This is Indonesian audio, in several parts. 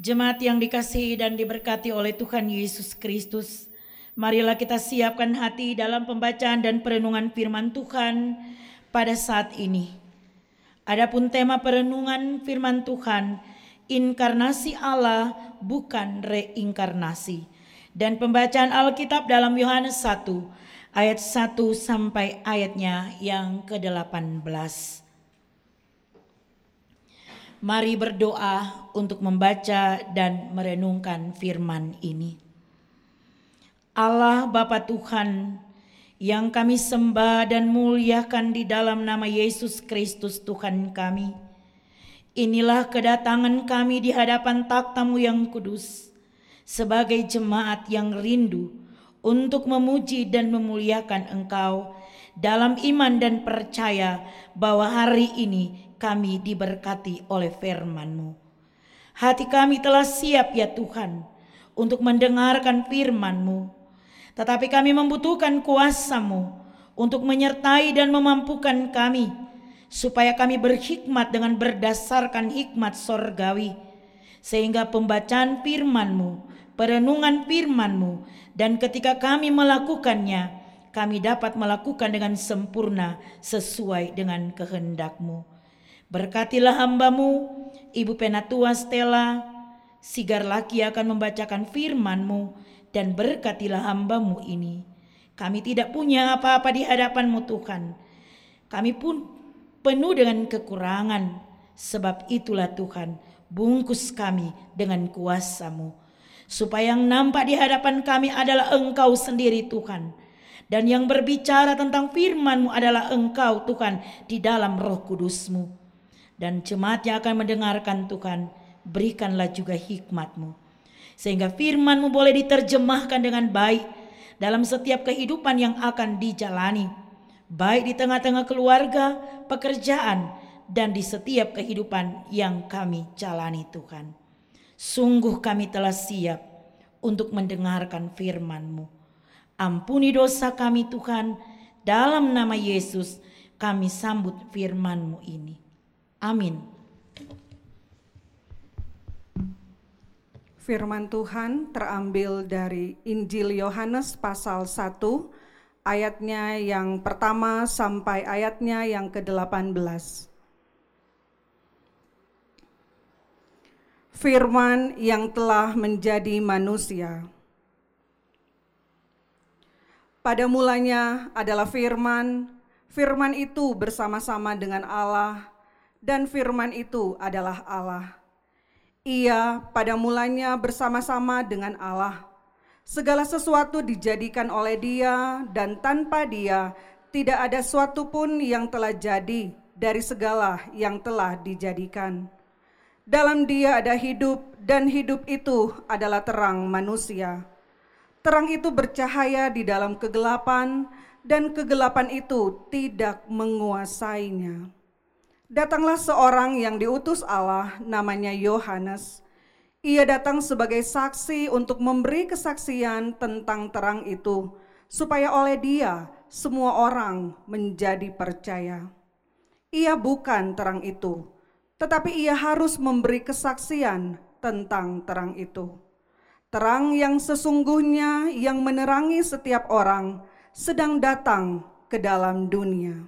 Jemaat yang dikasihi dan diberkati oleh Tuhan Yesus Kristus, marilah kita siapkan hati dalam pembacaan dan perenungan firman Tuhan pada saat ini. Adapun tema perenungan firman Tuhan, inkarnasi Allah bukan reinkarnasi. Dan pembacaan Alkitab dalam Yohanes 1 ayat 1 sampai ayatnya yang ke-18. Mari berdoa untuk membaca dan merenungkan firman ini. Allah Bapa Tuhan yang kami sembah dan muliakan di dalam nama Yesus Kristus Tuhan kami. Inilah kedatangan kami di hadapan takhtamu yang kudus sebagai jemaat yang rindu untuk memuji dan memuliakan Engkau dalam iman dan percaya bahwa hari ini kami diberkati oleh firman-Mu. Hati kami telah siap ya Tuhan untuk mendengarkan firman-Mu. Tetapi kami membutuhkan kuasa-Mu untuk menyertai dan memampukan kami supaya kami berhikmat dengan berdasarkan hikmat sorgawi sehingga pembacaan firman-Mu, perenungan firman-Mu dan ketika kami melakukannya kami dapat melakukan dengan sempurna sesuai dengan kehendak-Mu. Berkatilah hambamu, Ibu Penatua Stella, Sigar laki akan membacakan firmanmu dan berkatilah hambamu ini. Kami tidak punya apa-apa di hadapanmu Tuhan. Kami pun penuh dengan kekurangan. Sebab itulah Tuhan, bungkus kami dengan kuasamu. Supaya yang nampak di hadapan kami adalah engkau sendiri Tuhan. Dan yang berbicara tentang firmanmu adalah engkau Tuhan di dalam roh kudusmu dan jemaat yang akan mendengarkan Tuhan, berikanlah juga hikmatmu. Sehingga firmanmu boleh diterjemahkan dengan baik dalam setiap kehidupan yang akan dijalani. Baik di tengah-tengah keluarga, pekerjaan, dan di setiap kehidupan yang kami jalani Tuhan. Sungguh kami telah siap untuk mendengarkan firman-Mu. Ampuni dosa kami Tuhan, dalam nama Yesus kami sambut firman-Mu ini. Amin. Firman Tuhan terambil dari Injil Yohanes pasal 1 ayatnya yang pertama sampai ayatnya yang ke-18. Firman yang telah menjadi manusia. Pada mulanya adalah firman, firman itu bersama-sama dengan Allah dan firman itu adalah Allah. Ia pada mulanya bersama-sama dengan Allah. Segala sesuatu dijadikan oleh Dia, dan tanpa Dia tidak ada suatu pun yang telah jadi dari segala yang telah dijadikan. Dalam Dia ada hidup, dan hidup itu adalah terang manusia. Terang itu bercahaya di dalam kegelapan, dan kegelapan itu tidak menguasainya datanglah seorang yang diutus Allah, namanya Yohanes. Ia datang sebagai saksi untuk memberi kesaksian tentang terang itu, supaya oleh dia semua orang menjadi percaya. Ia bukan terang itu, tetapi ia harus memberi kesaksian tentang terang itu. Terang yang sesungguhnya yang menerangi setiap orang sedang datang ke dalam dunia.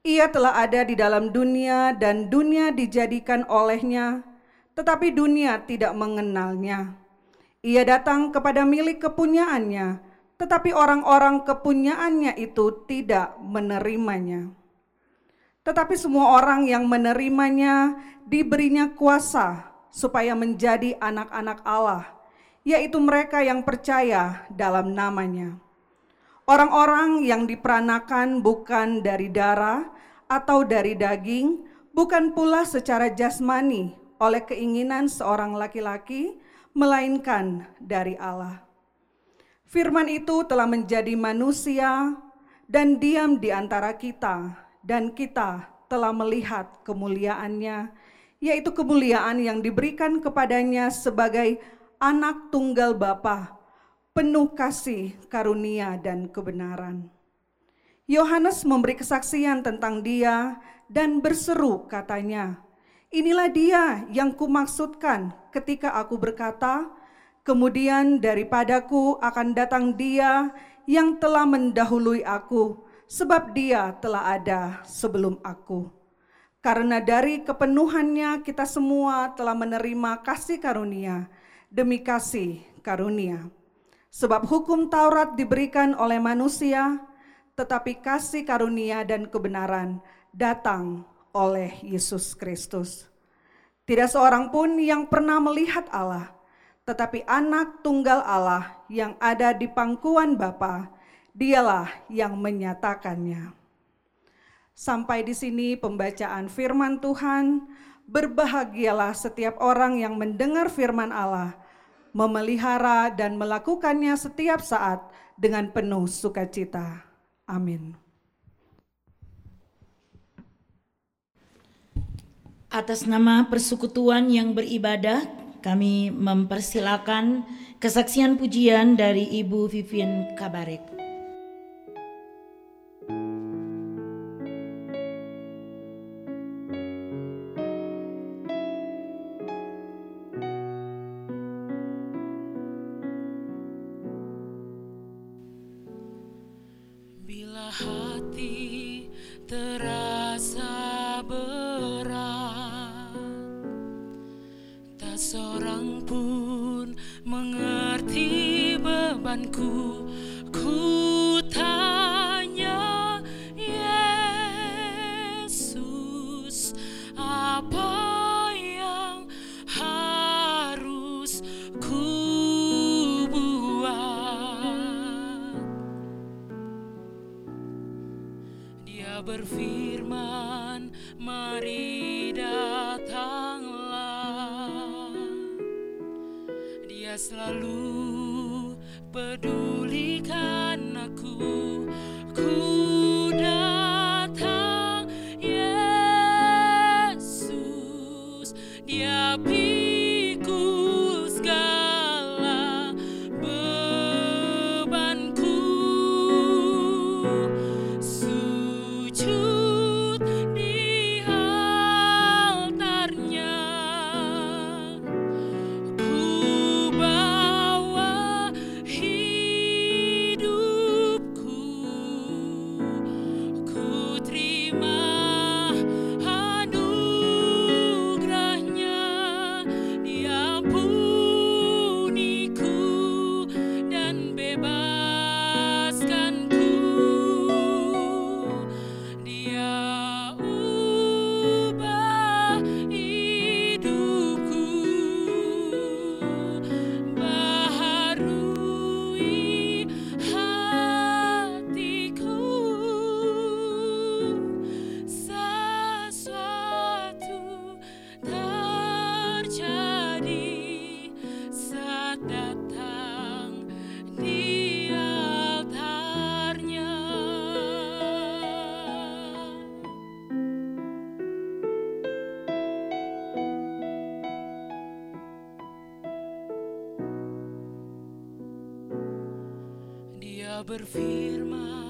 Ia telah ada di dalam dunia dan dunia dijadikan olehnya, tetapi dunia tidak mengenalnya. Ia datang kepada milik kepunyaannya, tetapi orang-orang kepunyaannya itu tidak menerimanya. Tetapi semua orang yang menerimanya diberinya kuasa supaya menjadi anak-anak Allah, yaitu mereka yang percaya dalam namanya Orang-orang yang diperanakan bukan dari darah atau dari daging, bukan pula secara jasmani oleh keinginan seorang laki-laki, melainkan dari Allah. Firman itu telah menjadi manusia dan diam di antara kita, dan kita telah melihat kemuliaannya, yaitu kemuliaan yang diberikan kepadanya sebagai anak tunggal Bapa penuh kasih, karunia, dan kebenaran. Yohanes memberi kesaksian tentang dia dan berseru katanya, Inilah dia yang kumaksudkan ketika aku berkata, kemudian daripadaku akan datang dia yang telah mendahului aku, sebab dia telah ada sebelum aku. Karena dari kepenuhannya kita semua telah menerima kasih karunia demi kasih karunia. Sebab hukum Taurat diberikan oleh manusia, tetapi kasih karunia dan kebenaran datang oleh Yesus Kristus. Tidak seorang pun yang pernah melihat Allah, tetapi anak tunggal Allah yang ada di pangkuan Bapa, dialah yang menyatakannya. Sampai di sini pembacaan firman Tuhan. Berbahagialah setiap orang yang mendengar firman Allah, memelihara dan melakukannya setiap saat dengan penuh sukacita. Amin. Atas nama persekutuan yang beribadah, kami mempersilakan kesaksian pujian dari Ibu Vivian Kabarek. Berfirman, mari per firmare.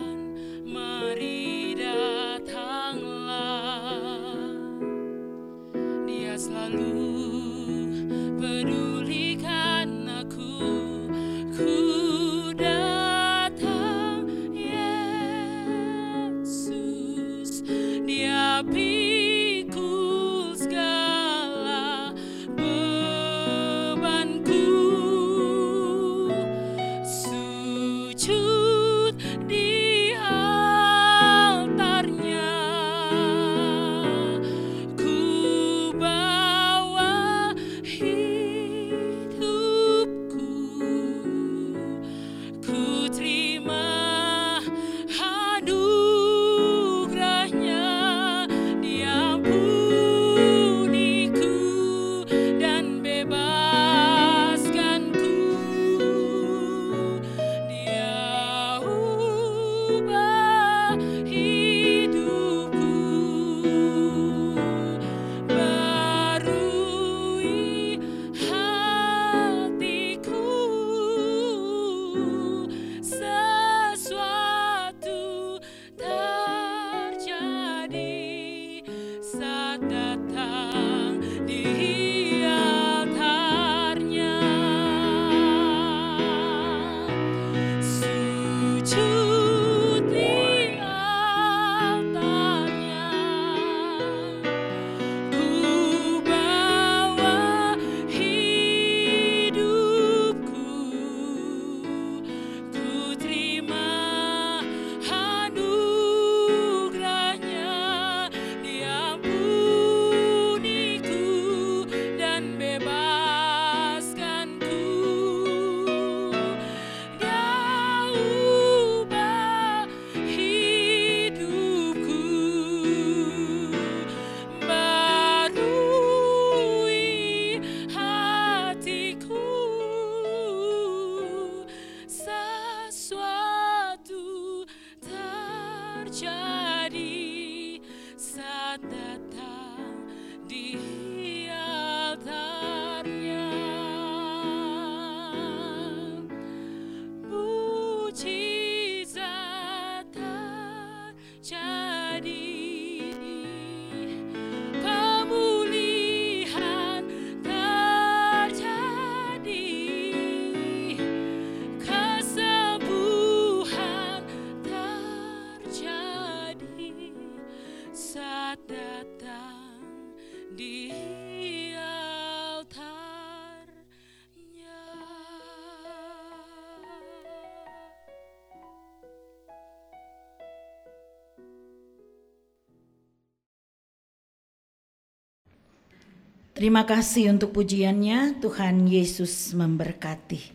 Terima kasih untuk pujiannya, Tuhan Yesus memberkati.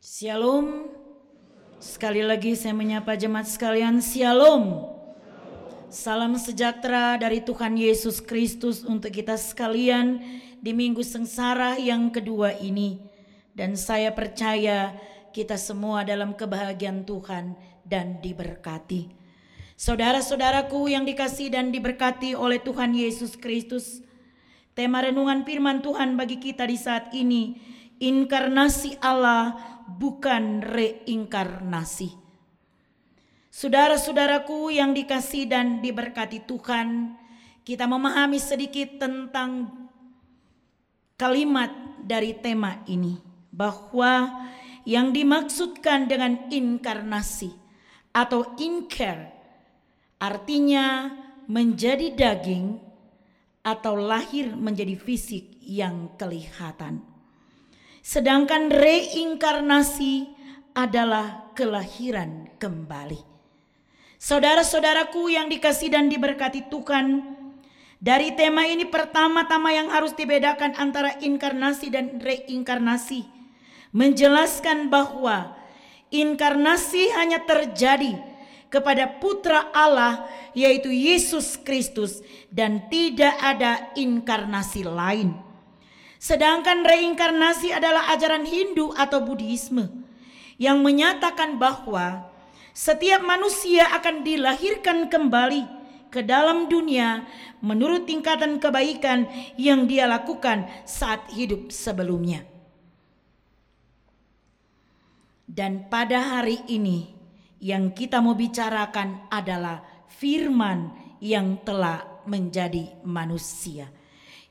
Shalom. Sekali lagi saya menyapa jemaat sekalian, Shalom. Salam sejahtera dari Tuhan Yesus Kristus untuk kita sekalian di minggu sengsara yang kedua ini. Dan saya percaya kita semua dalam kebahagiaan Tuhan dan diberkati. Saudara-saudaraku yang dikasih dan diberkati oleh Tuhan Yesus Kristus, tema renungan firman Tuhan bagi kita di saat ini, inkarnasi Allah bukan reinkarnasi. Saudara-saudaraku yang dikasih dan diberkati Tuhan, kita memahami sedikit tentang kalimat dari tema ini, bahwa yang dimaksudkan dengan inkarnasi atau incar Artinya menjadi daging atau lahir menjadi fisik yang kelihatan. Sedangkan reinkarnasi adalah kelahiran kembali. Saudara-saudaraku yang dikasih dan diberkati Tuhan, dari tema ini pertama-tama yang harus dibedakan antara inkarnasi dan reinkarnasi menjelaskan bahwa inkarnasi hanya terjadi kepada putra Allah yaitu Yesus Kristus dan tidak ada inkarnasi lain. Sedangkan reinkarnasi adalah ajaran Hindu atau Buddhisme yang menyatakan bahwa setiap manusia akan dilahirkan kembali ke dalam dunia menurut tingkatan kebaikan yang dia lakukan saat hidup sebelumnya. Dan pada hari ini yang kita mau bicarakan adalah firman yang telah menjadi manusia.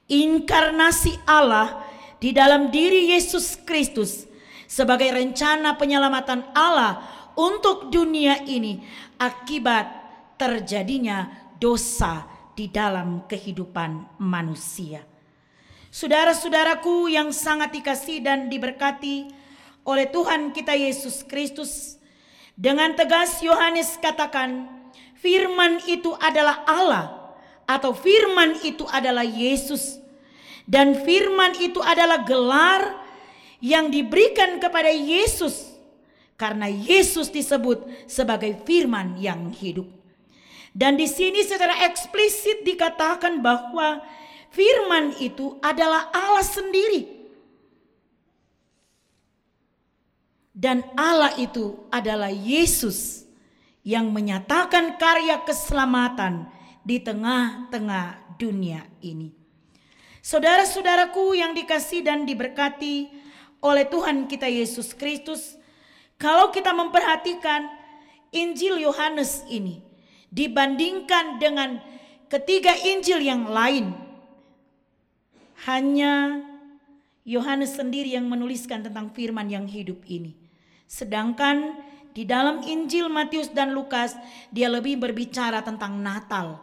Inkarnasi Allah di dalam diri Yesus Kristus sebagai rencana penyelamatan Allah untuk dunia ini akibat terjadinya dosa di dalam kehidupan manusia. Saudara-saudaraku yang sangat dikasih dan diberkati oleh Tuhan kita Yesus Kristus, dengan tegas Yohanes katakan, firman itu adalah Allah atau firman itu adalah Yesus. Dan firman itu adalah gelar yang diberikan kepada Yesus karena Yesus disebut sebagai firman yang hidup. Dan di sini secara eksplisit dikatakan bahwa firman itu adalah Allah sendiri. Dan Allah itu adalah Yesus yang menyatakan karya keselamatan di tengah-tengah dunia ini. Saudara-saudaraku yang dikasih dan diberkati oleh Tuhan kita Yesus Kristus, kalau kita memperhatikan Injil Yohanes ini dibandingkan dengan ketiga Injil yang lain, hanya Yohanes sendiri yang menuliskan tentang firman yang hidup ini. Sedangkan di dalam Injil Matius dan Lukas dia lebih berbicara tentang Natal.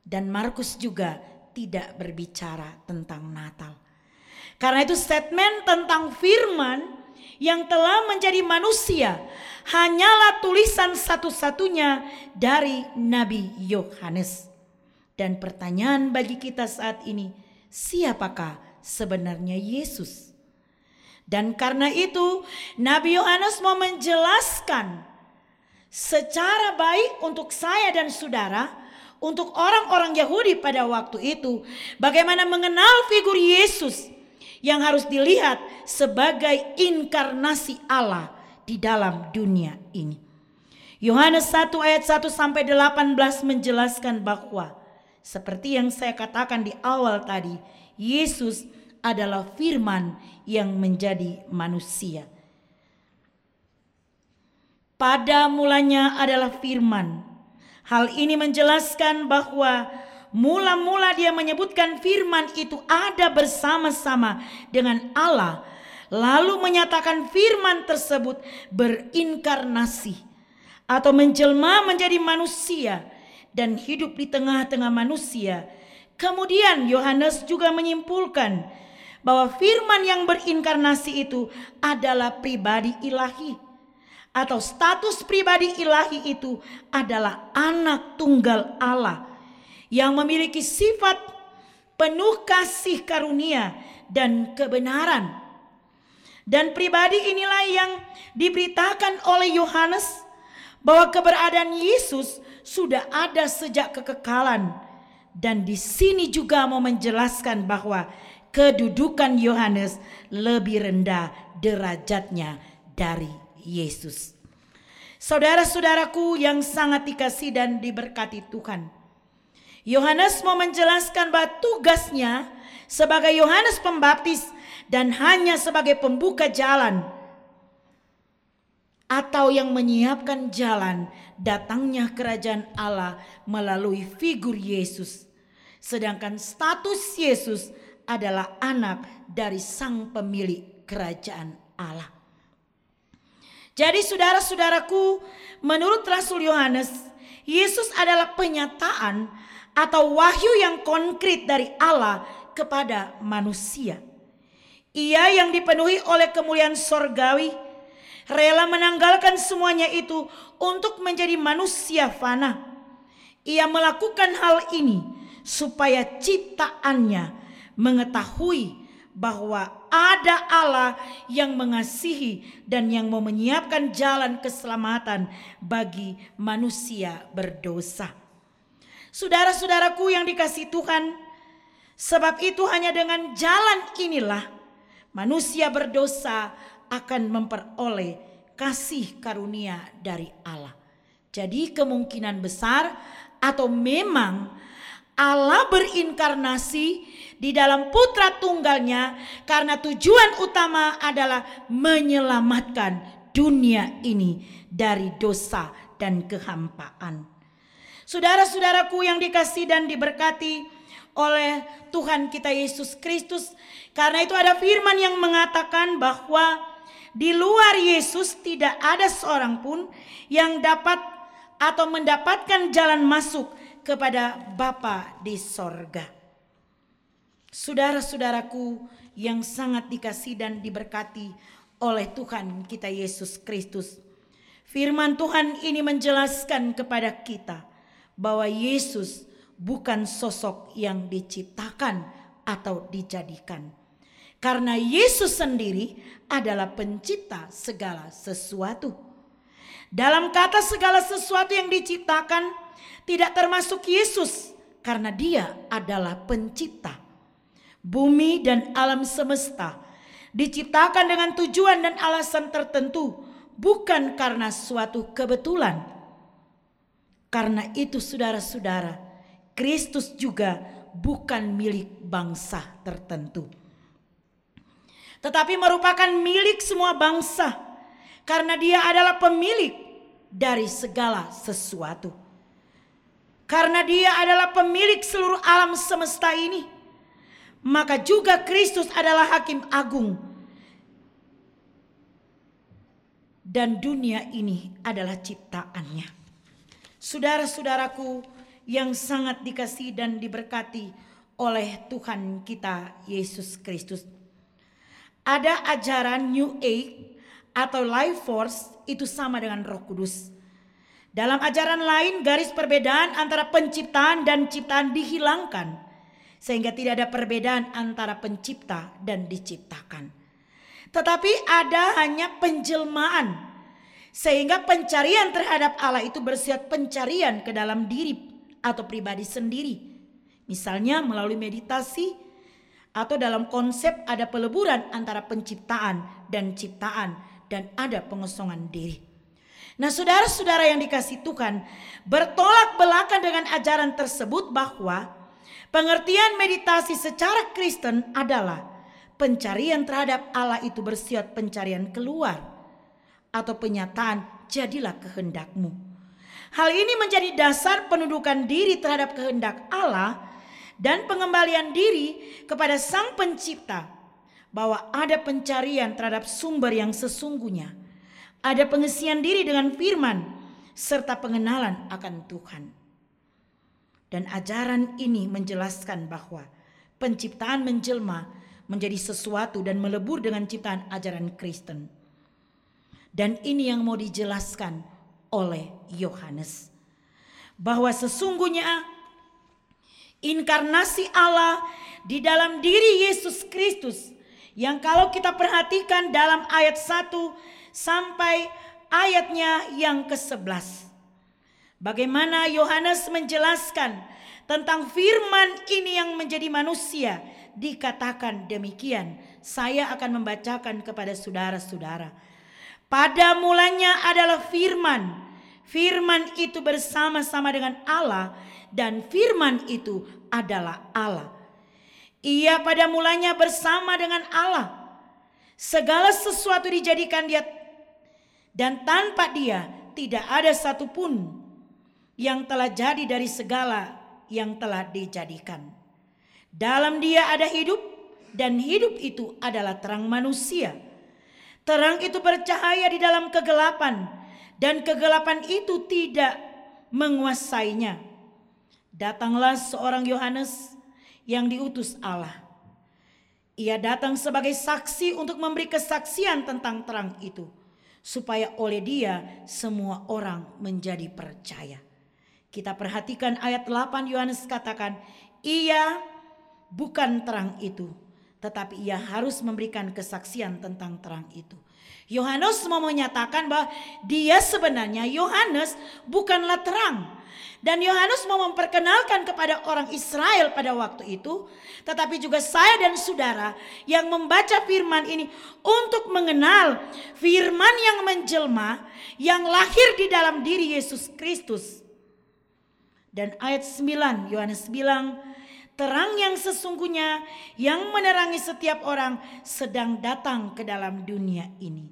Dan Markus juga tidak berbicara tentang Natal. Karena itu statement tentang firman yang telah menjadi manusia hanyalah tulisan satu-satunya dari Nabi Yohanes. Dan pertanyaan bagi kita saat ini, siapakah sebenarnya Yesus? Dan karena itu Nabi Yohanes mau menjelaskan secara baik untuk saya dan saudara, untuk orang-orang Yahudi pada waktu itu, bagaimana mengenal figur Yesus yang harus dilihat sebagai inkarnasi Allah di dalam dunia ini. Yohanes 1 ayat 1 sampai 18 menjelaskan bahwa seperti yang saya katakan di awal tadi, Yesus adalah firman yang menjadi manusia. Pada mulanya adalah firman. Hal ini menjelaskan bahwa mula-mula dia menyebutkan firman itu ada bersama-sama dengan Allah. Lalu menyatakan firman tersebut berinkarnasi atau menjelma menjadi manusia dan hidup di tengah-tengah manusia. Kemudian Yohanes juga menyimpulkan bahwa firman yang berinkarnasi itu adalah pribadi ilahi atau status pribadi ilahi itu adalah anak tunggal Allah yang memiliki sifat penuh kasih karunia dan kebenaran. Dan pribadi inilah yang diberitakan oleh Yohanes bahwa keberadaan Yesus sudah ada sejak kekekalan. Dan di sini juga mau menjelaskan bahwa kedudukan Yohanes lebih rendah derajatnya dari Yesus. Saudara-saudaraku yang sangat dikasih dan diberkati Tuhan. Yohanes mau menjelaskan bahwa tugasnya sebagai Yohanes Pembaptis dan hanya sebagai pembuka jalan atau yang menyiapkan jalan datangnya kerajaan Allah melalui figur Yesus. Sedangkan status Yesus adalah anak dari sang pemilik kerajaan Allah. Jadi saudara-saudaraku, menurut Rasul Yohanes, Yesus adalah penyataan atau wahyu yang konkret dari Allah kepada manusia. Ia yang dipenuhi oleh kemuliaan sorgawi, rela menanggalkan semuanya itu untuk menjadi manusia fana. Ia melakukan hal ini supaya ciptaannya mengetahui bahwa ada Allah yang mengasihi dan yang mau menyiapkan jalan keselamatan bagi manusia berdosa. Saudara-saudaraku yang dikasih Tuhan, sebab itu hanya dengan jalan inilah manusia berdosa akan memperoleh kasih karunia dari Allah. Jadi kemungkinan besar atau memang Allah berinkarnasi di dalam putra tunggalnya karena tujuan utama adalah menyelamatkan dunia ini dari dosa dan kehampaan. Saudara-saudaraku yang dikasih dan diberkati oleh Tuhan kita Yesus Kristus, karena itu ada firman yang mengatakan bahwa di luar Yesus tidak ada seorang pun yang dapat atau mendapatkan jalan masuk kepada Bapa di sorga. Saudara-saudaraku yang sangat dikasih dan diberkati oleh Tuhan kita Yesus Kristus. Firman Tuhan ini menjelaskan kepada kita bahwa Yesus bukan sosok yang diciptakan atau dijadikan. Karena Yesus sendiri adalah pencipta segala sesuatu. Dalam kata segala sesuatu yang diciptakan tidak termasuk Yesus karena dia adalah pencipta. Bumi dan alam semesta diciptakan dengan tujuan dan alasan tertentu, bukan karena suatu kebetulan. Karena itu, saudara-saudara, Kristus juga bukan milik bangsa tertentu, tetapi merupakan milik semua bangsa, karena Dia adalah pemilik dari segala sesuatu. Karena Dia adalah pemilik seluruh alam semesta ini maka juga Kristus adalah hakim agung. Dan dunia ini adalah ciptaannya. Saudara-saudaraku yang sangat dikasih dan diberkati oleh Tuhan kita Yesus Kristus. Ada ajaran New Age atau Life Force itu sama dengan Roh Kudus. Dalam ajaran lain garis perbedaan antara penciptaan dan ciptaan dihilangkan sehingga tidak ada perbedaan antara pencipta dan diciptakan. Tetapi ada hanya penjelmaan. Sehingga pencarian terhadap Allah itu bersifat pencarian ke dalam diri atau pribadi sendiri. Misalnya melalui meditasi atau dalam konsep ada peleburan antara penciptaan dan ciptaan dan ada pengosongan diri. Nah saudara-saudara yang dikasih Tuhan bertolak belakang dengan ajaran tersebut bahwa Pengertian meditasi secara Kristen adalah pencarian terhadap Allah itu bersifat pencarian keluar atau penyataan jadilah kehendakmu. Hal ini menjadi dasar pendudukan diri terhadap kehendak Allah dan pengembalian diri kepada Sang Pencipta bahwa ada pencarian terhadap sumber yang sesungguhnya. Ada pengisian diri dengan firman serta pengenalan akan Tuhan. Dan ajaran ini menjelaskan bahwa penciptaan menjelma menjadi sesuatu dan melebur dengan ciptaan ajaran Kristen. Dan ini yang mau dijelaskan oleh Yohanes. Bahwa sesungguhnya inkarnasi Allah di dalam diri Yesus Kristus yang kalau kita perhatikan dalam ayat 1 sampai ayatnya yang ke-11. Bagaimana Yohanes menjelaskan tentang firman ini yang menjadi manusia dikatakan demikian. Saya akan membacakan kepada saudara-saudara. Pada mulanya adalah firman. Firman itu bersama-sama dengan Allah dan firman itu adalah Allah. Ia pada mulanya bersama dengan Allah. Segala sesuatu dijadikan dia dan tanpa dia tidak ada satupun yang telah jadi dari segala yang telah dijadikan. Dalam dia ada hidup dan hidup itu adalah terang manusia. Terang itu bercahaya di dalam kegelapan dan kegelapan itu tidak menguasainya. Datanglah seorang Yohanes yang diutus Allah. Ia datang sebagai saksi untuk memberi kesaksian tentang terang itu, supaya oleh dia semua orang menjadi percaya. Kita perhatikan ayat 8 Yohanes katakan, ia bukan terang itu, tetapi ia harus memberikan kesaksian tentang terang itu. Yohanes mau menyatakan bahwa dia sebenarnya Yohanes bukanlah terang. Dan Yohanes mau memperkenalkan kepada orang Israel pada waktu itu, tetapi juga saya dan saudara yang membaca firman ini untuk mengenal firman yang menjelma yang lahir di dalam diri Yesus Kristus. Dan ayat 9 Yohanes bilang, Terang yang sesungguhnya yang menerangi setiap orang sedang datang ke dalam dunia ini.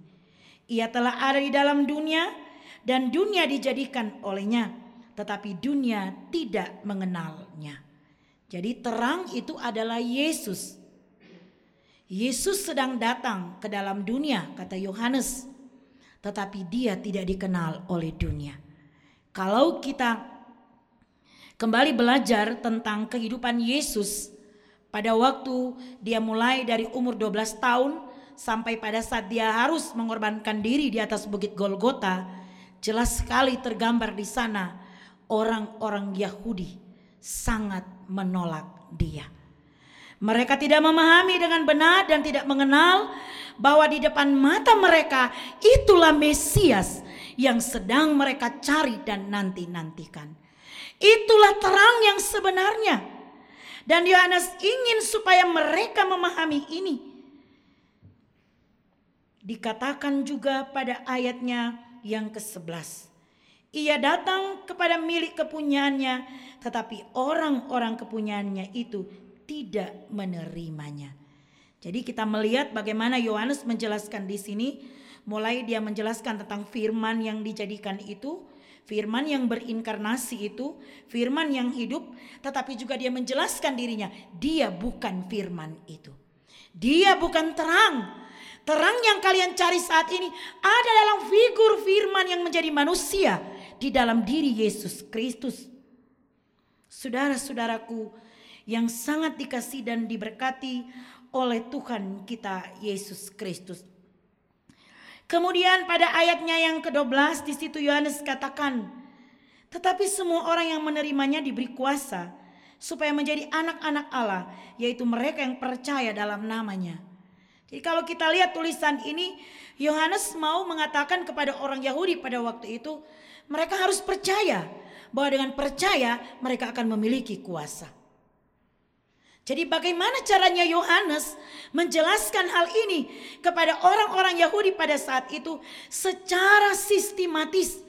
Ia telah ada di dalam dunia dan dunia dijadikan olehnya, tetapi dunia tidak mengenalnya. Jadi terang itu adalah Yesus. Yesus sedang datang ke dalam dunia, kata Yohanes, tetapi dia tidak dikenal oleh dunia. Kalau kita kembali belajar tentang kehidupan Yesus pada waktu dia mulai dari umur 12 tahun sampai pada saat dia harus mengorbankan diri di atas bukit Golgota, jelas sekali tergambar di sana orang-orang Yahudi sangat menolak dia. Mereka tidak memahami dengan benar dan tidak mengenal bahwa di depan mata mereka itulah Mesias yang sedang mereka cari dan nanti-nantikan. Itulah terang yang sebenarnya. Dan Yohanes ingin supaya mereka memahami ini. Dikatakan juga pada ayatnya yang ke-11. Ia datang kepada milik kepunyaannya, tetapi orang-orang kepunyaannya itu tidak menerimanya. Jadi kita melihat bagaimana Yohanes menjelaskan di sini, mulai dia menjelaskan tentang firman yang dijadikan itu, Firman yang berinkarnasi itu firman yang hidup, tetapi juga dia menjelaskan dirinya, dia bukan firman itu. Dia bukan terang. Terang yang kalian cari saat ini ada dalam figur firman yang menjadi manusia di dalam diri Yesus Kristus. Saudara-saudaraku yang sangat dikasih dan diberkati oleh Tuhan kita Yesus Kristus. Kemudian pada ayatnya yang ke-12 di situ Yohanes katakan, tetapi semua orang yang menerimanya diberi kuasa supaya menjadi anak-anak Allah, yaitu mereka yang percaya dalam namanya. Jadi kalau kita lihat tulisan ini, Yohanes mau mengatakan kepada orang Yahudi pada waktu itu, mereka harus percaya bahwa dengan percaya mereka akan memiliki kuasa. Jadi bagaimana caranya Yohanes menjelaskan hal ini kepada orang-orang Yahudi pada saat itu secara sistematis.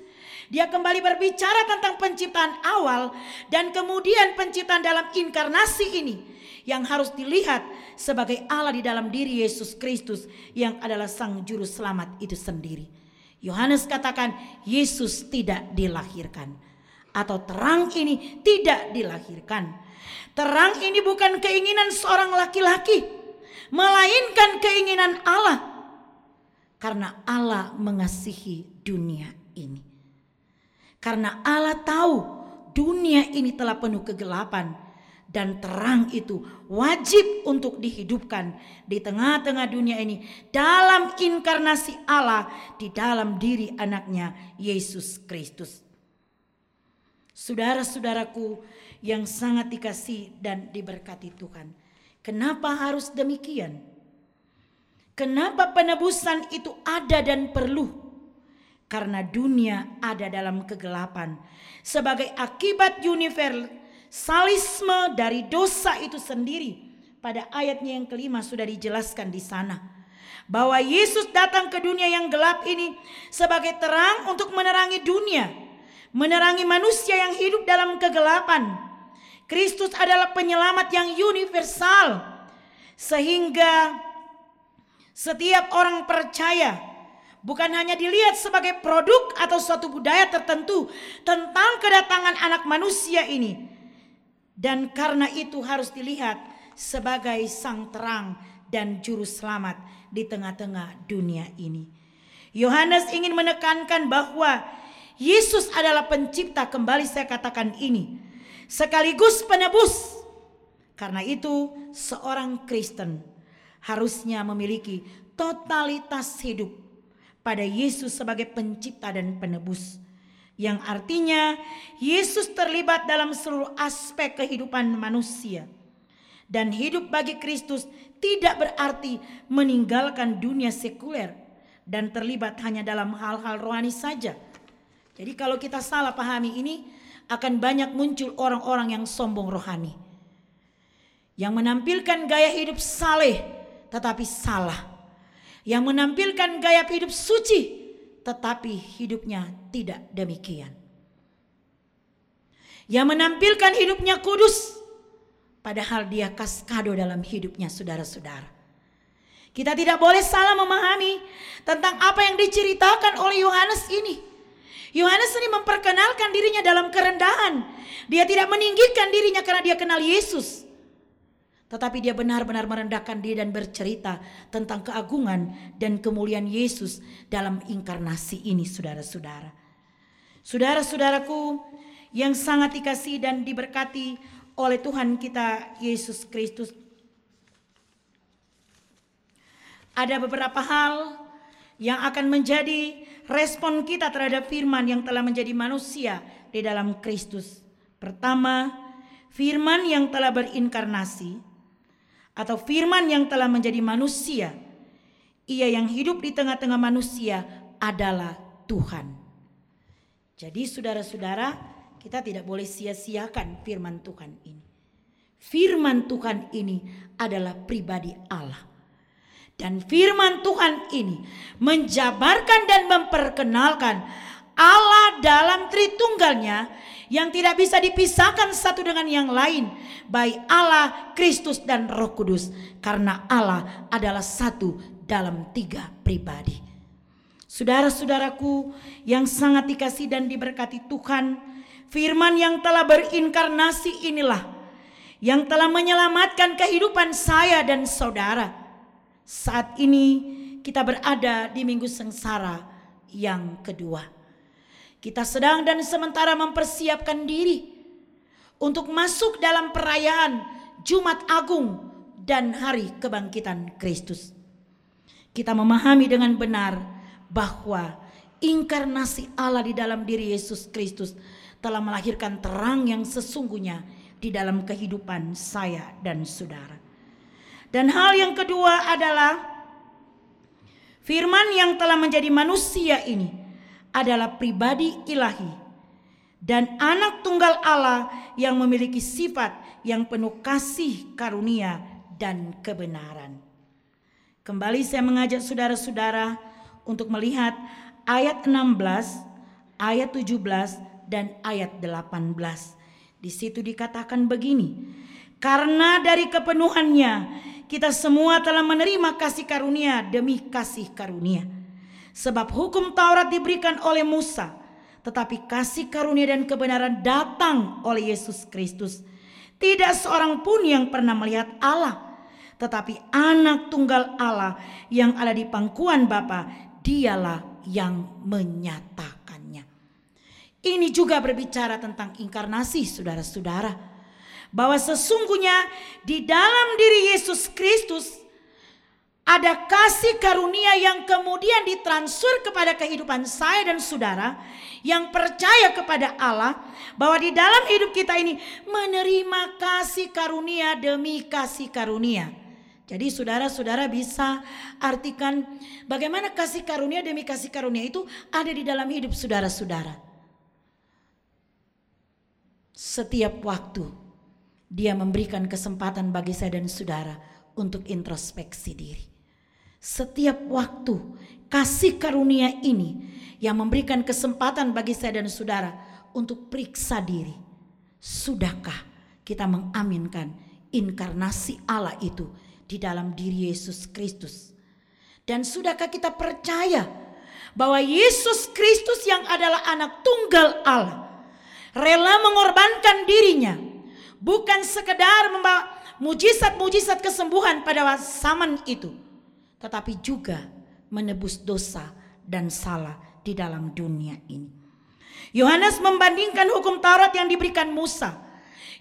Dia kembali berbicara tentang penciptaan awal dan kemudian penciptaan dalam inkarnasi ini yang harus dilihat sebagai Allah di dalam diri Yesus Kristus yang adalah sang juru selamat itu sendiri. Yohanes katakan Yesus tidak dilahirkan atau terang ini tidak dilahirkan Terang ini bukan keinginan seorang laki-laki, melainkan keinginan Allah. Karena Allah mengasihi dunia ini. Karena Allah tahu dunia ini telah penuh kegelapan dan terang itu wajib untuk dihidupkan di tengah-tengah dunia ini dalam inkarnasi Allah di dalam diri anaknya Yesus Kristus. Saudara-saudaraku yang sangat dikasih dan diberkati Tuhan. Kenapa harus demikian? Kenapa penebusan itu ada dan perlu? Karena dunia ada dalam kegelapan sebagai akibat universalisme dari dosa itu sendiri. Pada ayatnya yang kelima sudah dijelaskan di sana bahwa Yesus datang ke dunia yang gelap ini sebagai terang untuk menerangi dunia, menerangi manusia yang hidup dalam kegelapan Kristus adalah penyelamat yang universal. Sehingga setiap orang percaya bukan hanya dilihat sebagai produk atau suatu budaya tertentu tentang kedatangan anak manusia ini. Dan karena itu harus dilihat sebagai sang terang dan juru selamat di tengah-tengah dunia ini. Yohanes ingin menekankan bahwa Yesus adalah pencipta kembali saya katakan ini sekaligus penebus. Karena itu, seorang Kristen harusnya memiliki totalitas hidup pada Yesus sebagai pencipta dan penebus. Yang artinya Yesus terlibat dalam seluruh aspek kehidupan manusia. Dan hidup bagi Kristus tidak berarti meninggalkan dunia sekuler dan terlibat hanya dalam hal-hal rohani saja. Jadi kalau kita salah pahami ini, akan banyak muncul orang-orang yang sombong rohani. Yang menampilkan gaya hidup saleh tetapi salah. Yang menampilkan gaya hidup suci tetapi hidupnya tidak demikian. Yang menampilkan hidupnya kudus padahal dia kaskado dalam hidupnya saudara-saudara. Kita tidak boleh salah memahami tentang apa yang diceritakan oleh Yohanes ini. Yohanes ini memperkenalkan dirinya dalam kerendahan. Dia tidak meninggikan dirinya karena dia kenal Yesus. Tetapi dia benar-benar merendahkan diri dan bercerita tentang keagungan dan kemuliaan Yesus dalam inkarnasi ini saudara-saudara. Saudara-saudaraku yang sangat dikasih dan diberkati oleh Tuhan kita Yesus Kristus. Ada beberapa hal yang akan menjadi respon kita terhadap firman yang telah menjadi manusia di dalam Kristus. Pertama, firman yang telah berinkarnasi atau firman yang telah menjadi manusia. Ia yang hidup di tengah-tengah manusia adalah Tuhan. Jadi saudara-saudara, kita tidak boleh sia-siakan firman Tuhan ini. Firman Tuhan ini adalah pribadi Allah. Dan firman Tuhan ini menjabarkan dan memperkenalkan Allah dalam Tritunggalnya yang tidak bisa dipisahkan satu dengan yang lain. Baik Allah, Kristus dan Roh Kudus. Karena Allah adalah satu dalam tiga pribadi. Saudara-saudaraku yang sangat dikasih dan diberkati Tuhan. Firman yang telah berinkarnasi inilah. Yang telah menyelamatkan kehidupan saya dan saudara saat ini kita berada di minggu sengsara yang kedua. Kita sedang dan sementara mempersiapkan diri untuk masuk dalam perayaan Jumat Agung dan hari kebangkitan Kristus. Kita memahami dengan benar bahwa inkarnasi Allah di dalam diri Yesus Kristus telah melahirkan terang yang sesungguhnya di dalam kehidupan saya dan saudara. Dan hal yang kedua adalah firman yang telah menjadi manusia ini adalah pribadi ilahi dan anak tunggal Allah yang memiliki sifat yang penuh kasih karunia dan kebenaran. Kembali saya mengajak saudara-saudara untuk melihat ayat 16, ayat 17 dan ayat 18. Di situ dikatakan begini, karena dari kepenuhannya kita semua telah menerima kasih karunia demi kasih karunia. Sebab hukum Taurat diberikan oleh Musa, tetapi kasih karunia dan kebenaran datang oleh Yesus Kristus. Tidak seorang pun yang pernah melihat Allah, tetapi anak tunggal Allah yang ada di pangkuan Bapa, dialah yang menyatakannya. Ini juga berbicara tentang inkarnasi saudara-saudara bahwa sesungguhnya di dalam diri Yesus Kristus ada kasih karunia yang kemudian ditransfer kepada kehidupan saya dan saudara yang percaya kepada Allah bahwa di dalam hidup kita ini menerima kasih karunia demi kasih karunia. Jadi saudara-saudara bisa artikan bagaimana kasih karunia demi kasih karunia itu ada di dalam hidup saudara-saudara. Setiap waktu dia memberikan kesempatan bagi saya dan saudara untuk introspeksi diri. Setiap waktu kasih karunia ini yang memberikan kesempatan bagi saya dan saudara untuk periksa diri. Sudahkah kita mengaminkan inkarnasi Allah itu di dalam diri Yesus Kristus. Dan sudahkah kita percaya bahwa Yesus Kristus yang adalah anak tunggal Allah rela mengorbankan dirinya bukan sekedar membawa mujizat-mujizat kesembuhan pada zaman itu tetapi juga menebus dosa dan salah di dalam dunia ini. Yohanes membandingkan hukum Taurat yang diberikan Musa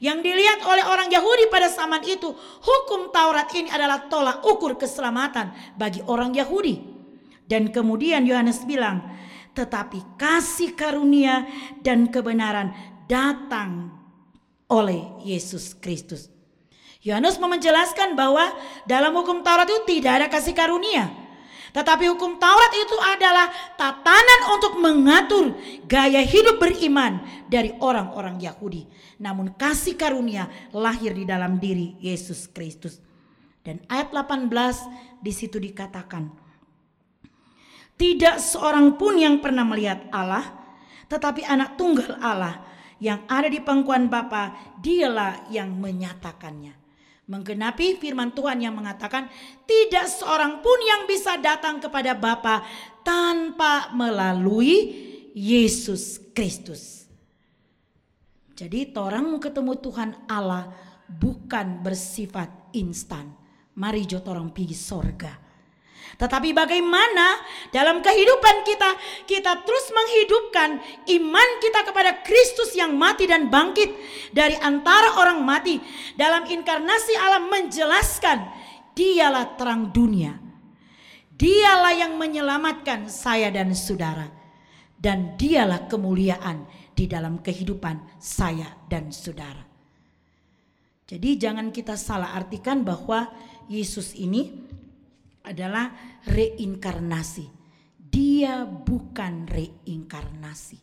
yang dilihat oleh orang Yahudi pada zaman itu, hukum Taurat ini adalah tolak ukur keselamatan bagi orang Yahudi. Dan kemudian Yohanes bilang, tetapi kasih karunia dan kebenaran datang oleh Yesus Kristus. Yohanes menjelaskan bahwa dalam hukum Taurat itu tidak ada kasih karunia. Tetapi hukum Taurat itu adalah tatanan untuk mengatur gaya hidup beriman dari orang-orang Yahudi. Namun kasih karunia lahir di dalam diri Yesus Kristus. Dan ayat 18 di situ dikatakan, tidak seorang pun yang pernah melihat Allah, tetapi anak tunggal Allah yang ada di pangkuan Bapa, dialah yang menyatakannya. Menggenapi firman Tuhan yang mengatakan tidak seorang pun yang bisa datang kepada Bapa tanpa melalui Yesus Kristus. Jadi orang ketemu Tuhan Allah bukan bersifat instan. Mari jod orang pergi sorga tetapi bagaimana dalam kehidupan kita kita terus menghidupkan iman kita kepada Kristus yang mati dan bangkit dari antara orang mati dalam inkarnasi Allah menjelaskan dialah terang dunia. Dialah yang menyelamatkan saya dan saudara dan dialah kemuliaan di dalam kehidupan saya dan saudara. Jadi jangan kita salah artikan bahwa Yesus ini adalah reinkarnasi. Dia bukan reinkarnasi,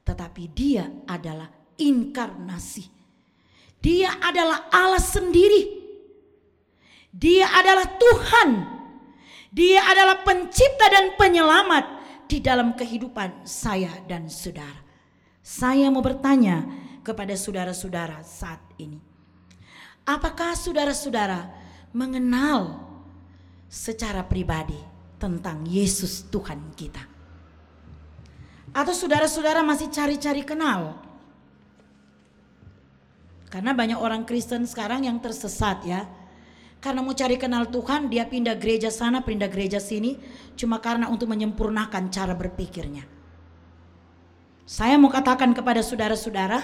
tetapi dia adalah inkarnasi. Dia adalah Allah sendiri. Dia adalah Tuhan. Dia adalah pencipta dan penyelamat di dalam kehidupan saya dan saudara. Saya mau bertanya kepada saudara-saudara saat ini. Apakah saudara-saudara mengenal secara pribadi tentang Yesus Tuhan kita? Atau saudara-saudara masih cari-cari kenal? Karena banyak orang Kristen sekarang yang tersesat ya. Karena mau cari kenal Tuhan, dia pindah gereja sana, pindah gereja sini, cuma karena untuk menyempurnakan cara berpikirnya. Saya mau katakan kepada saudara-saudara,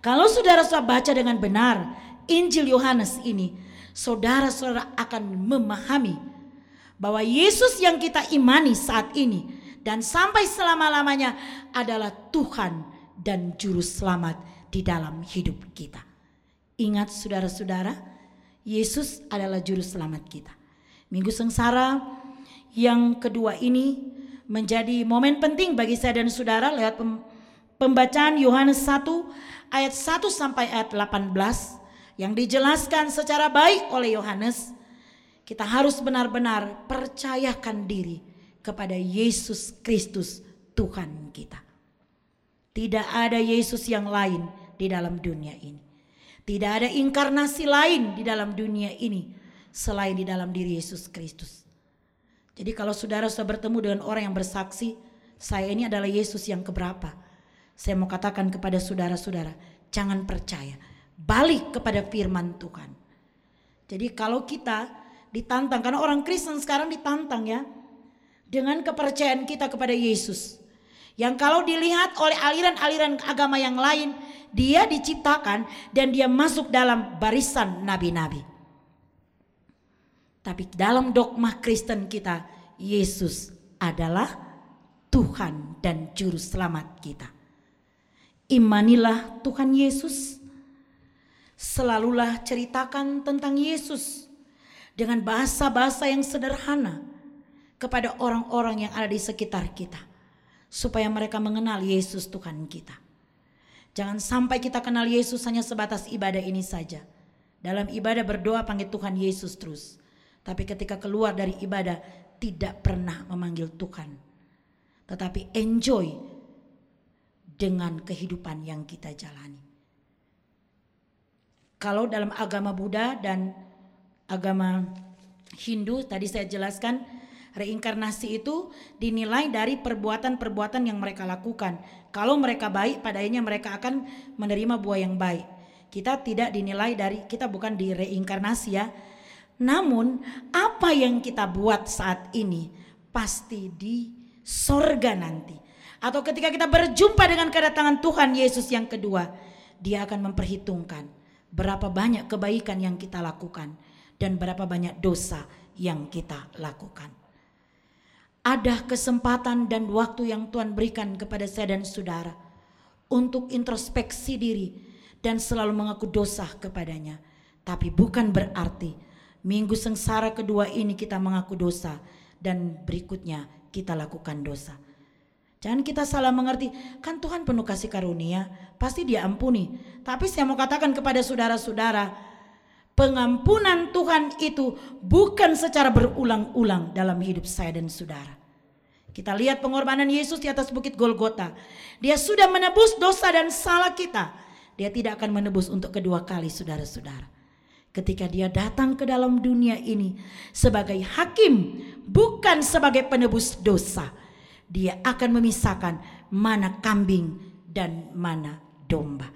kalau saudara-saudara baca dengan benar Injil Yohanes ini, saudara-saudara akan memahami bahwa Yesus yang kita imani saat ini dan sampai selama-lamanya adalah Tuhan dan Juru Selamat di dalam hidup kita. Ingat saudara-saudara, Yesus adalah Juru Selamat kita. Minggu Sengsara yang kedua ini menjadi momen penting bagi saya dan saudara lewat pembacaan Yohanes 1 ayat 1 sampai ayat 18 yang dijelaskan secara baik oleh Yohanes kita harus benar-benar percayakan diri kepada Yesus Kristus Tuhan kita. Tidak ada Yesus yang lain di dalam dunia ini. Tidak ada inkarnasi lain di dalam dunia ini selain di dalam diri Yesus Kristus. Jadi kalau saudara sudah bertemu dengan orang yang bersaksi, saya ini adalah Yesus yang keberapa. Saya mau katakan kepada saudara-saudara, jangan percaya. Balik kepada firman Tuhan. Jadi kalau kita ditantang karena orang Kristen sekarang ditantang ya dengan kepercayaan kita kepada Yesus. Yang kalau dilihat oleh aliran-aliran agama yang lain, dia diciptakan dan dia masuk dalam barisan nabi-nabi. Tapi dalam dogma Kristen kita, Yesus adalah Tuhan dan Juru Selamat kita. Imanilah Tuhan Yesus. Selalulah ceritakan tentang Yesus dengan bahasa-bahasa yang sederhana kepada orang-orang yang ada di sekitar kita, supaya mereka mengenal Yesus Tuhan kita. Jangan sampai kita kenal Yesus hanya sebatas ibadah ini saja. Dalam ibadah berdoa panggil Tuhan Yesus terus. Tapi ketika keluar dari ibadah tidak pernah memanggil Tuhan. Tetapi enjoy dengan kehidupan yang kita jalani. Kalau dalam agama Buddha dan agama Hindu tadi saya jelaskan reinkarnasi itu dinilai dari perbuatan-perbuatan yang mereka lakukan. Kalau mereka baik padanya mereka akan menerima buah yang baik. Kita tidak dinilai dari kita bukan di reinkarnasi ya, namun apa yang kita buat saat ini pasti di sorga nanti. Atau ketika kita berjumpa dengan kedatangan Tuhan Yesus yang kedua. Dia akan memperhitungkan berapa banyak kebaikan yang kita lakukan. Dan berapa banyak dosa yang kita lakukan. Ada kesempatan dan waktu yang Tuhan berikan kepada saya dan saudara. Untuk introspeksi diri dan selalu mengaku dosa kepadanya. Tapi bukan berarti Minggu sengsara kedua ini kita mengaku dosa dan berikutnya kita lakukan dosa. Jangan kita salah mengerti, kan Tuhan penuh kasih karunia, pasti dia ampuni. Tapi saya mau katakan kepada saudara-saudara, pengampunan Tuhan itu bukan secara berulang-ulang dalam hidup saya dan saudara. Kita lihat pengorbanan Yesus di atas bukit Golgota. Dia sudah menebus dosa dan salah kita. Dia tidak akan menebus untuk kedua kali saudara-saudara ketika dia datang ke dalam dunia ini sebagai hakim, bukan sebagai penebus dosa. Dia akan memisahkan mana kambing dan mana domba.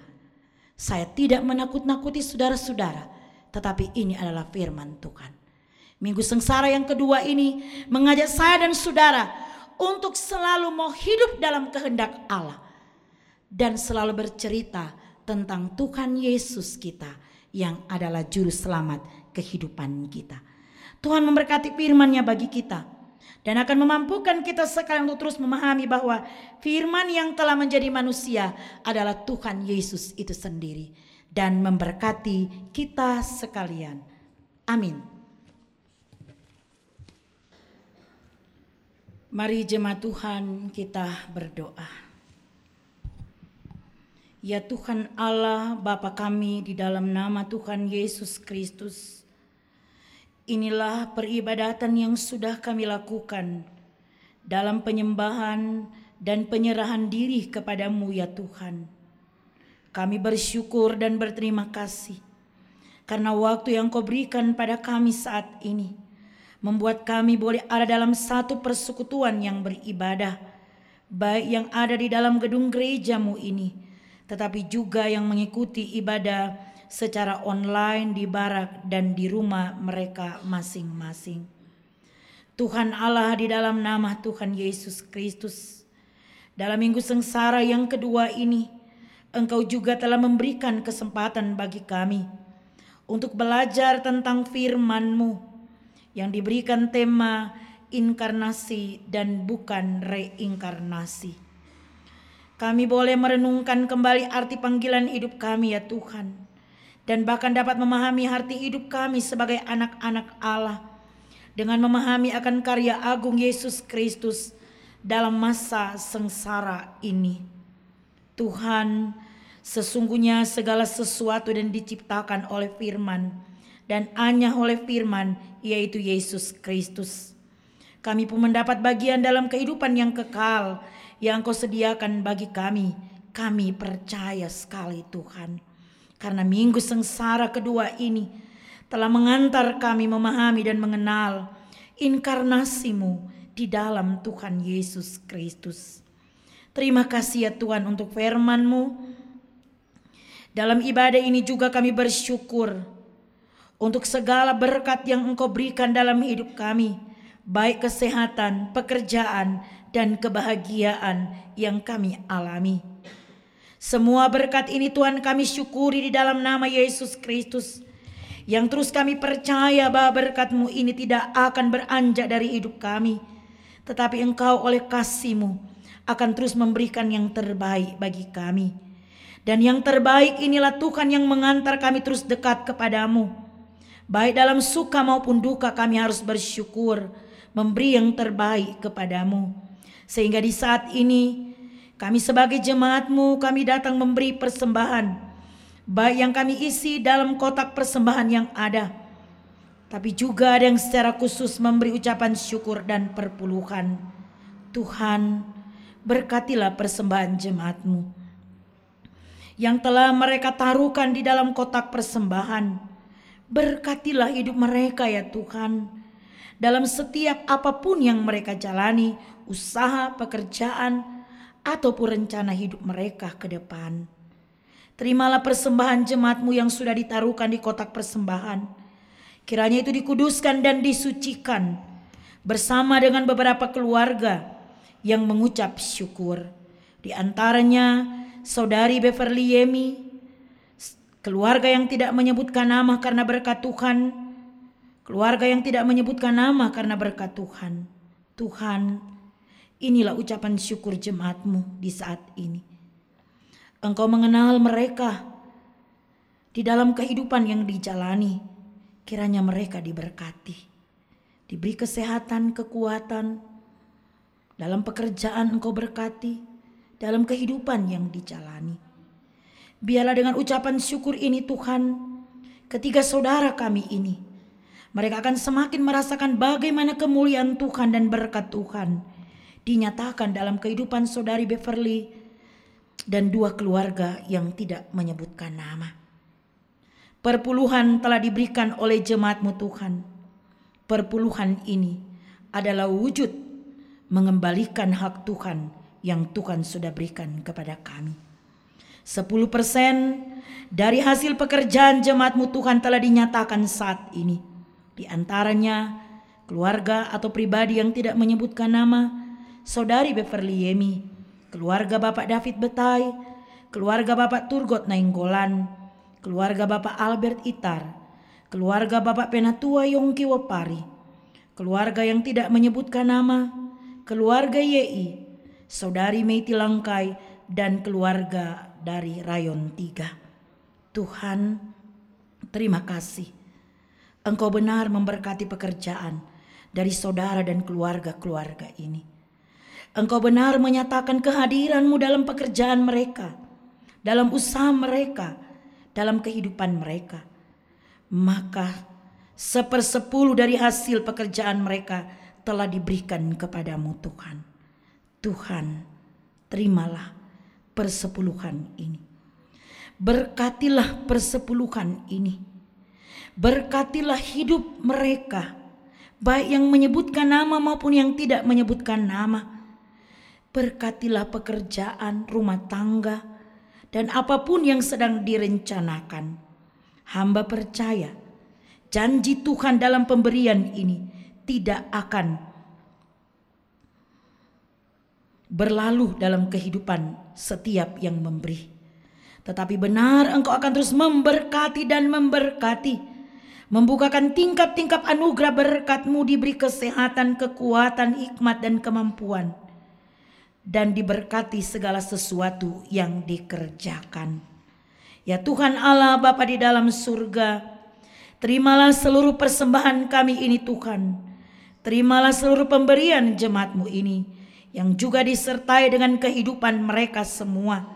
Saya tidak menakut-nakuti saudara-saudara, tetapi ini adalah firman Tuhan. Minggu sengsara yang kedua ini mengajak saya dan saudara untuk selalu mau hidup dalam kehendak Allah dan selalu bercerita tentang Tuhan Yesus kita yang adalah juru selamat kehidupan kita. Tuhan memberkati firman-Nya bagi kita dan akan memampukan kita sekalian untuk terus memahami bahwa firman yang telah menjadi manusia adalah Tuhan Yesus itu sendiri dan memberkati kita sekalian. Amin. Mari jemaat Tuhan kita berdoa. Ya Tuhan Allah Bapa kami di dalam nama Tuhan Yesus Kristus. Inilah peribadatan yang sudah kami lakukan dalam penyembahan dan penyerahan diri kepadamu ya Tuhan. Kami bersyukur dan berterima kasih karena waktu yang kau berikan pada kami saat ini membuat kami boleh ada dalam satu persekutuan yang beribadah, baik yang ada di dalam gedung gerejamu ini, tetapi juga yang mengikuti ibadah secara online di barak dan di rumah mereka masing-masing. Tuhan Allah di dalam nama Tuhan Yesus Kristus. Dalam minggu sengsara yang kedua ini, Engkau juga telah memberikan kesempatan bagi kami untuk belajar tentang firman-Mu yang diberikan tema inkarnasi dan bukan reinkarnasi. Kami boleh merenungkan kembali arti panggilan hidup kami ya Tuhan. Dan bahkan dapat memahami arti hidup kami sebagai anak-anak Allah. Dengan memahami akan karya agung Yesus Kristus dalam masa sengsara ini. Tuhan, sesungguhnya segala sesuatu dan diciptakan oleh firman. Dan hanya oleh firman yaitu Yesus Kristus. Kami pun mendapat bagian dalam kehidupan yang kekal yang kau sediakan bagi kami. Kami percaya sekali Tuhan. Karena minggu sengsara kedua ini telah mengantar kami memahami dan mengenal inkarnasimu di dalam Tuhan Yesus Kristus. Terima kasih ya Tuhan untuk firman-Mu. Dalam ibadah ini juga kami bersyukur untuk segala berkat yang Engkau berikan dalam hidup kami, baik kesehatan, pekerjaan, dan kebahagiaan yang kami alami. Semua berkat ini Tuhan kami syukuri di dalam nama Yesus Kristus Yang terus kami percaya bahwa berkatmu ini tidak akan beranjak dari hidup kami. Tetapi engkau oleh kasihmu akan terus memberikan yang terbaik bagi kami. Dan yang terbaik inilah Tuhan yang mengantar kami terus dekat kepadamu. Baik dalam suka maupun duka kami harus bersyukur. Memberi yang terbaik kepadamu. Sehingga di saat ini kami sebagai jemaatmu kami datang memberi persembahan baik yang kami isi dalam kotak persembahan yang ada, tapi juga ada yang secara khusus memberi ucapan syukur dan perpuluhan. Tuhan, berkatilah persembahan jemaatmu yang telah mereka taruhkan di dalam kotak persembahan. Berkatilah hidup mereka ya Tuhan. Dalam setiap apa pun yang mereka jalani, usaha, pekerjaan, ataupun rencana hidup mereka ke depan. Terimalah persembahan jemaatmu yang sudah ditaruhkan di kotak persembahan. Kiranya itu dikuduskan dan disucikan bersama dengan beberapa keluarga yang mengucap syukur. Di antaranya saudari Beverly Yemi, keluarga yang tidak menyebutkan nama karena berkat Tuhan, keluarga yang tidak menyebutkan nama karena berkat Tuhan. Tuhan, inilah ucapan syukur jemaatmu di saat ini. Engkau mengenal mereka di dalam kehidupan yang dijalani. Kiranya mereka diberkati, diberi kesehatan, kekuatan dalam pekerjaan Engkau berkati, dalam kehidupan yang dijalani. Biarlah dengan ucapan syukur ini Tuhan, ketiga saudara kami ini, mereka akan semakin merasakan bagaimana kemuliaan Tuhan dan berkat Tuhan dinyatakan dalam kehidupan saudari Beverly dan dua keluarga yang tidak menyebutkan nama. Perpuluhan telah diberikan oleh jemaatmu Tuhan. Perpuluhan ini adalah wujud mengembalikan hak Tuhan yang Tuhan sudah berikan kepada kami. 10% dari hasil pekerjaan jemaatmu Tuhan telah dinyatakan saat ini. Di antaranya keluarga atau pribadi yang tidak menyebutkan nama, saudari Beverly Yemi, keluarga Bapak David Betai, keluarga Bapak Turgot Nainggolan, keluarga Bapak Albert Itar, keluarga Bapak Penatua Yongki Wopari, keluarga yang tidak menyebutkan nama, keluarga Yei, saudari Meiti Langkai, dan keluarga dari Rayon 3. Tuhan, terima kasih. Engkau benar memberkati pekerjaan dari saudara dan keluarga-keluarga ini. Engkau benar menyatakan kehadiranmu dalam pekerjaan mereka, dalam usaha mereka, dalam kehidupan mereka. Maka sepersepuluh dari hasil pekerjaan mereka telah diberikan kepadamu Tuhan. Tuhan, terimalah persepuluhan ini. Berkatilah persepuluhan ini. Berkatilah hidup mereka, baik yang menyebutkan nama maupun yang tidak menyebutkan nama Berkatilah pekerjaan, rumah tangga, dan apa pun yang sedang direncanakan. Hamba percaya janji Tuhan dalam pemberian ini tidak akan berlalu dalam kehidupan setiap yang memberi. Tetapi benar engkau akan terus memberkati dan memberkati. Membukakan tingkap-tingkap anugerah berkatmu diberi kesehatan, kekuatan, hikmat, dan kemampuan dan diberkati segala sesuatu yang dikerjakan. Ya Tuhan Allah Bapa di dalam surga, terimalah seluruh persembahan kami ini Tuhan. Terimalah seluruh pemberian jemaatmu ini yang juga disertai dengan kehidupan mereka semua.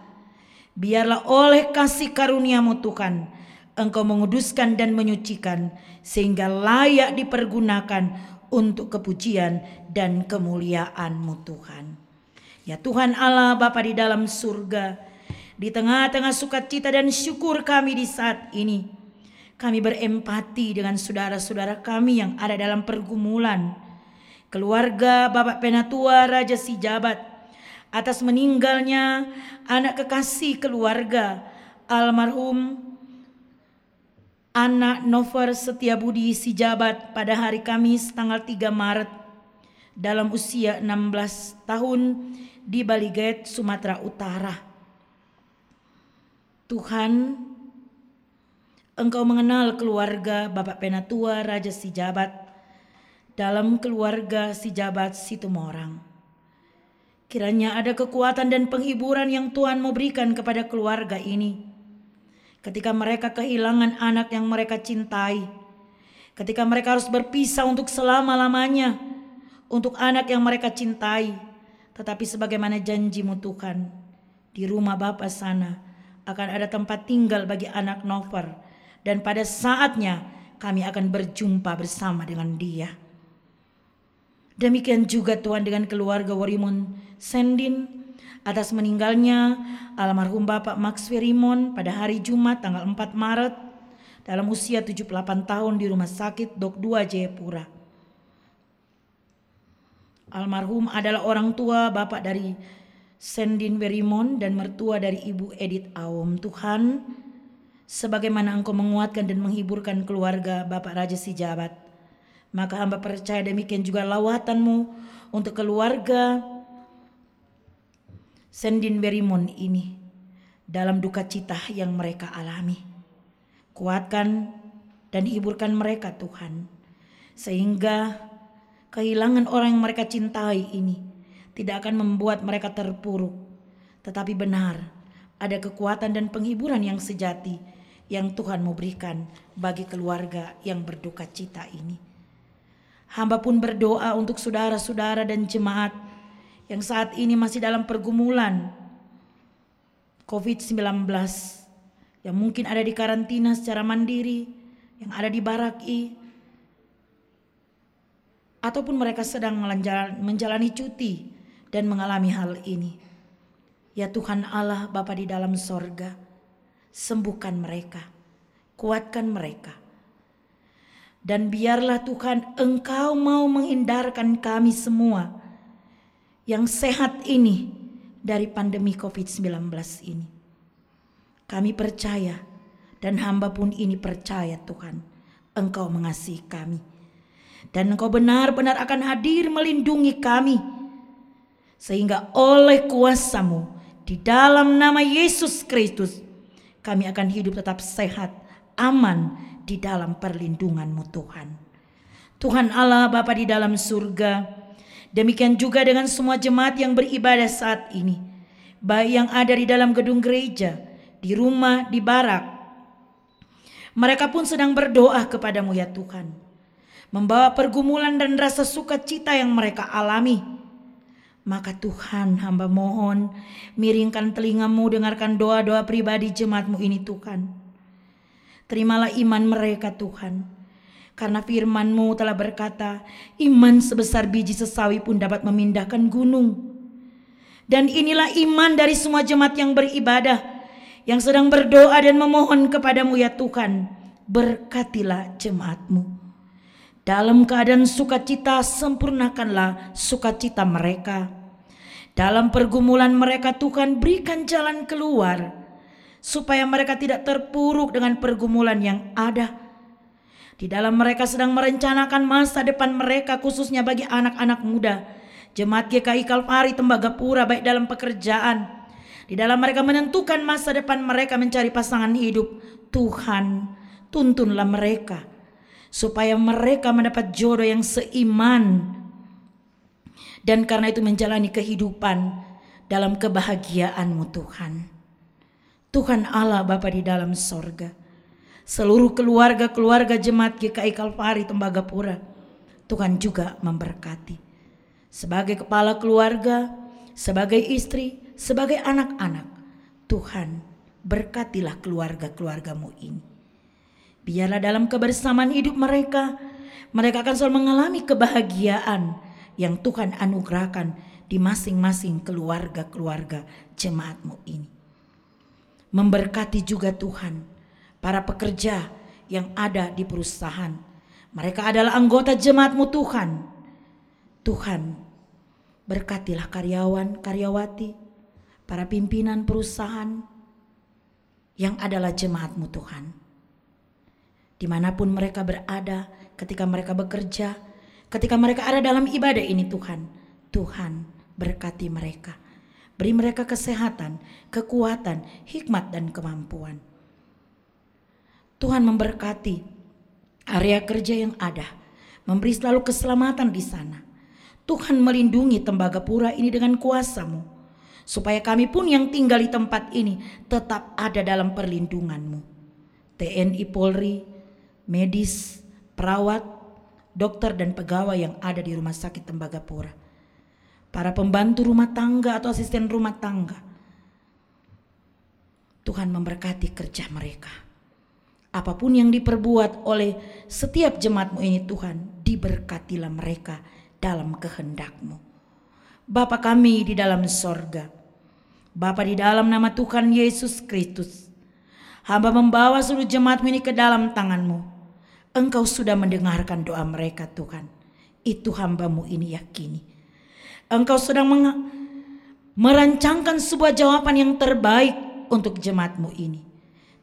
Biarlah oleh kasih karuniamu Tuhan, Engkau menguduskan dan menyucikan sehingga layak dipergunakan untuk kepujian dan kemuliaanmu Tuhan. Ya Tuhan Allah Bapa di dalam surga, di tengah-tengah sukacita dan syukur kami di saat ini, kami berempati dengan saudara-saudara kami yang ada dalam pergumulan. Keluarga Bapak Penatua Raja Sijabat atas meninggalnya anak kekasih keluarga almarhum anak Nover Setiabudi Sijabat pada hari Kamis tanggal 3 Maret dalam usia 16 tahun di Baliget, Sumatera Utara. Tuhan, Engkau mengenal keluarga Bapak Penatua Raja Sijabat. Dalam keluarga Sijabat Situmorang. Kiranya ada kekuatan dan penghiburan yang Tuhan mau berikan kepada keluarga ini. Ketika mereka kehilangan anak yang mereka cintai, ketika mereka harus berpisah untuk selama-lamanya, untuk anak yang mereka cintai, tetapi sebagaimana janjimu Tuhan, di rumah Bapa sana akan ada tempat tinggal bagi anak Nover dan pada saatnya kami akan berjumpa bersama dengan dia. Demikian juga Tuhan dengan keluarga Warimon Sendin atas meninggalnya almarhum Bapak Max Verimon pada hari Jumat tanggal 4 Maret dalam usia 78 tahun di Rumah Sakit Dok 2 Jayapura. Almarhum adalah orang tua bapak dari Sendin Werimon dan mertua dari Ibu Edith Awom. Tuhan, sebagaimana engkau menguatkan dan menghiburkan keluarga Bapak Raja Sijabat, maka hamba percaya demikian juga lawatanmu untuk keluarga Sendin Werimon ini dalam duka cita yang mereka alami. Kuatkan dan hiburkan mereka Tuhan, sehingga Kehilangan orang yang mereka cintai ini tidak akan membuat mereka terpuruk, tetapi benar ada kekuatan dan penghiburan yang sejati yang Tuhan mau berikan bagi keluarga yang berduka cita ini. Hamba pun berdoa untuk saudara-saudara dan jemaat yang saat ini masih dalam pergumulan COVID-19 yang mungkin ada di karantina secara mandiri, yang ada di baraki, ataupun mereka sedang menjalani cuti dan mengalami hal ini. Ya Tuhan Allah Bapa di dalam sorga, sembuhkan mereka, kuatkan mereka. Dan biarlah Tuhan engkau mau menghindarkan kami semua yang sehat ini dari pandemi COVID-19 ini. Kami percaya dan hamba pun ini percaya Tuhan, engkau mengasihi kami dan engkau benar-benar akan hadir melindungi kami. Sehingga oleh kuasamu di dalam nama Yesus Kristus kami akan hidup tetap sehat, aman di dalam perlindunganmu Tuhan. Tuhan Allah Bapa di dalam surga, demikian juga dengan semua jemaat yang beribadah saat ini. Baik yang ada di dalam gedung gereja, di rumah, di barak. Mereka pun sedang berdoa kepadamu ya Tuhan membawa pergumulan dan rasa sukacita yang mereka alami. Maka Tuhan hamba mohon miringkan telingamu dengarkan doa-doa pribadi jemaatmu ini Tuhan. Terimalah iman mereka Tuhan. Karena firmanmu telah berkata, iman sebesar biji sesawi pun dapat memindahkan gunung. Dan inilah iman dari semua jemaat yang beribadah, yang sedang berdoa dan memohon kepadamu ya Tuhan. Berkatilah jemaatmu. Dalam keadaan sukacita, sempurnakanlah sukacita mereka. Dalam pergumulan mereka, Tuhan berikan jalan keluar, supaya mereka tidak terpuruk dengan pergumulan yang ada. Di dalam mereka sedang merencanakan masa depan mereka, khususnya bagi anak-anak muda. Jemaat GKI Kalvari Tembagapura, baik dalam pekerjaan, di dalam mereka menentukan masa depan mereka mencari pasangan hidup. Tuhan, tuntunlah mereka supaya mereka mendapat jodoh yang seiman dan karena itu menjalani kehidupan dalam kebahagiaanmu Tuhan. Tuhan Allah Bapa di dalam sorga. Seluruh keluarga-keluarga jemaat GKI Kalvari Tembagapura. Tuhan juga memberkati. Sebagai kepala keluarga, sebagai istri, sebagai anak-anak. Tuhan berkatilah keluarga-keluargamu ini. Biarlah dalam kebersamaan hidup mereka, mereka akan selalu mengalami kebahagiaan yang Tuhan anugerahkan di masing-masing keluarga-keluarga jemaatmu ini. Memberkati juga Tuhan para pekerja yang ada di perusahaan. Mereka adalah anggota jemaatmu Tuhan. Tuhan berkatilah karyawan, karyawati, para pimpinan perusahaan yang adalah jemaatmu Tuhan di mana pun mereka berada, ketika mereka bekerja, ketika mereka ada dalam ibadah ini Tuhan, Tuhan berkati mereka. Beri mereka kesehatan, kekuatan, hikmat dan kemampuan. Tuhan memberkati area kerja yang ada, memberi selalu keselamatan di sana. Tuhan melindungi Tembagapura ini dengan kuasamu, supaya kami pun yang tinggal di tempat ini tetap ada dalam perlindunganmu. TNI Polri, medis, perawat, dokter dan pegawai yang ada di rumah sakit Tembagapura. Para pembantu rumah tangga atau asisten rumah tangga. Tuhan memberkati kerja mereka. Apa pun yang diperbuat oleh setiap jemaatmu ini Tuhan, diberkatilah mereka dalam kehendakmu. Bapa kami di dalam sorga, Bapa di dalam nama Tuhan Yesus Kristus, hamba membawa seluruh jemaatmu ini ke dalam tanganmu. Engkau sudah mendengarkan doa mereka Tuhan. Itu hambamu ini yakini. Engkau sedang merancangkan sebuah jawaban yang terbaik untuk jemaatmu ini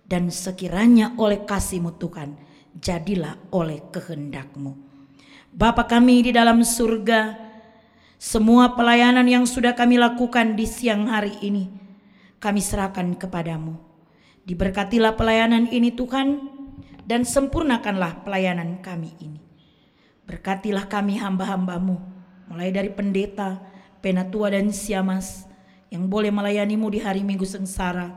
dan sekiranya oleh kasihmu Tuhan, jadilah oleh kehendakmu. Bapa kami di dalam surga, semua pelayanan yang sudah kami lakukan di siang hari ini, kami serahkan kepadamu. Diberkatilah pelayanan ini Tuhan, dan sempurnakanlah pelayanan kami ini. Berkatilah kami hamba-hambamu, mulai dari pendeta, penatua dan siamas, yang boleh melayanimu di hari minggu sengsara,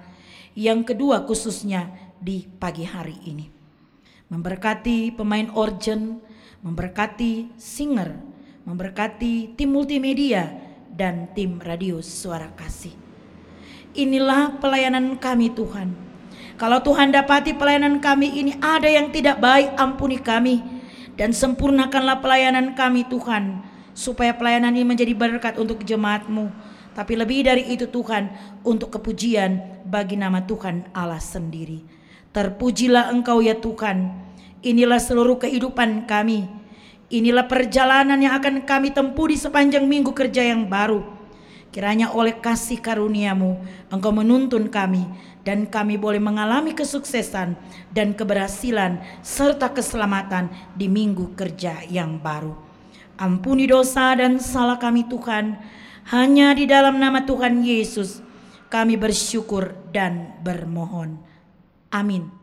yang kedua khususnya di pagi hari ini. Memberkati pemain organ, memberkati singer, memberkati tim multimedia dan tim radio suara kasih. Inilah pelayanan kami Tuhan. Kalau Tuhan dapati pelayanan kami ini ada yang tidak baik, ampuni kami dan sempurnakanlah pelayanan kami Tuhan supaya pelayanan ini menjadi berkat untuk jemaatmu tapi lebih dari itu Tuhan untuk kepujian bagi nama Tuhan Allah sendiri. Terpujilah engkau ya Tuhan. Inilah seluruh kehidupan kami. Inilah perjalanan yang akan kami tempuh di sepanjang minggu kerja yang baru. Kiranya oleh kasih karuniamu engkau menuntun kami dan kami boleh mengalami kesuksesan dan keberhasilan serta keselamatan di minggu kerja yang baru. Ampuni dosa dan salah kami Tuhan hanya di dalam nama Tuhan Yesus kami bersyukur dan bermohon. Amin.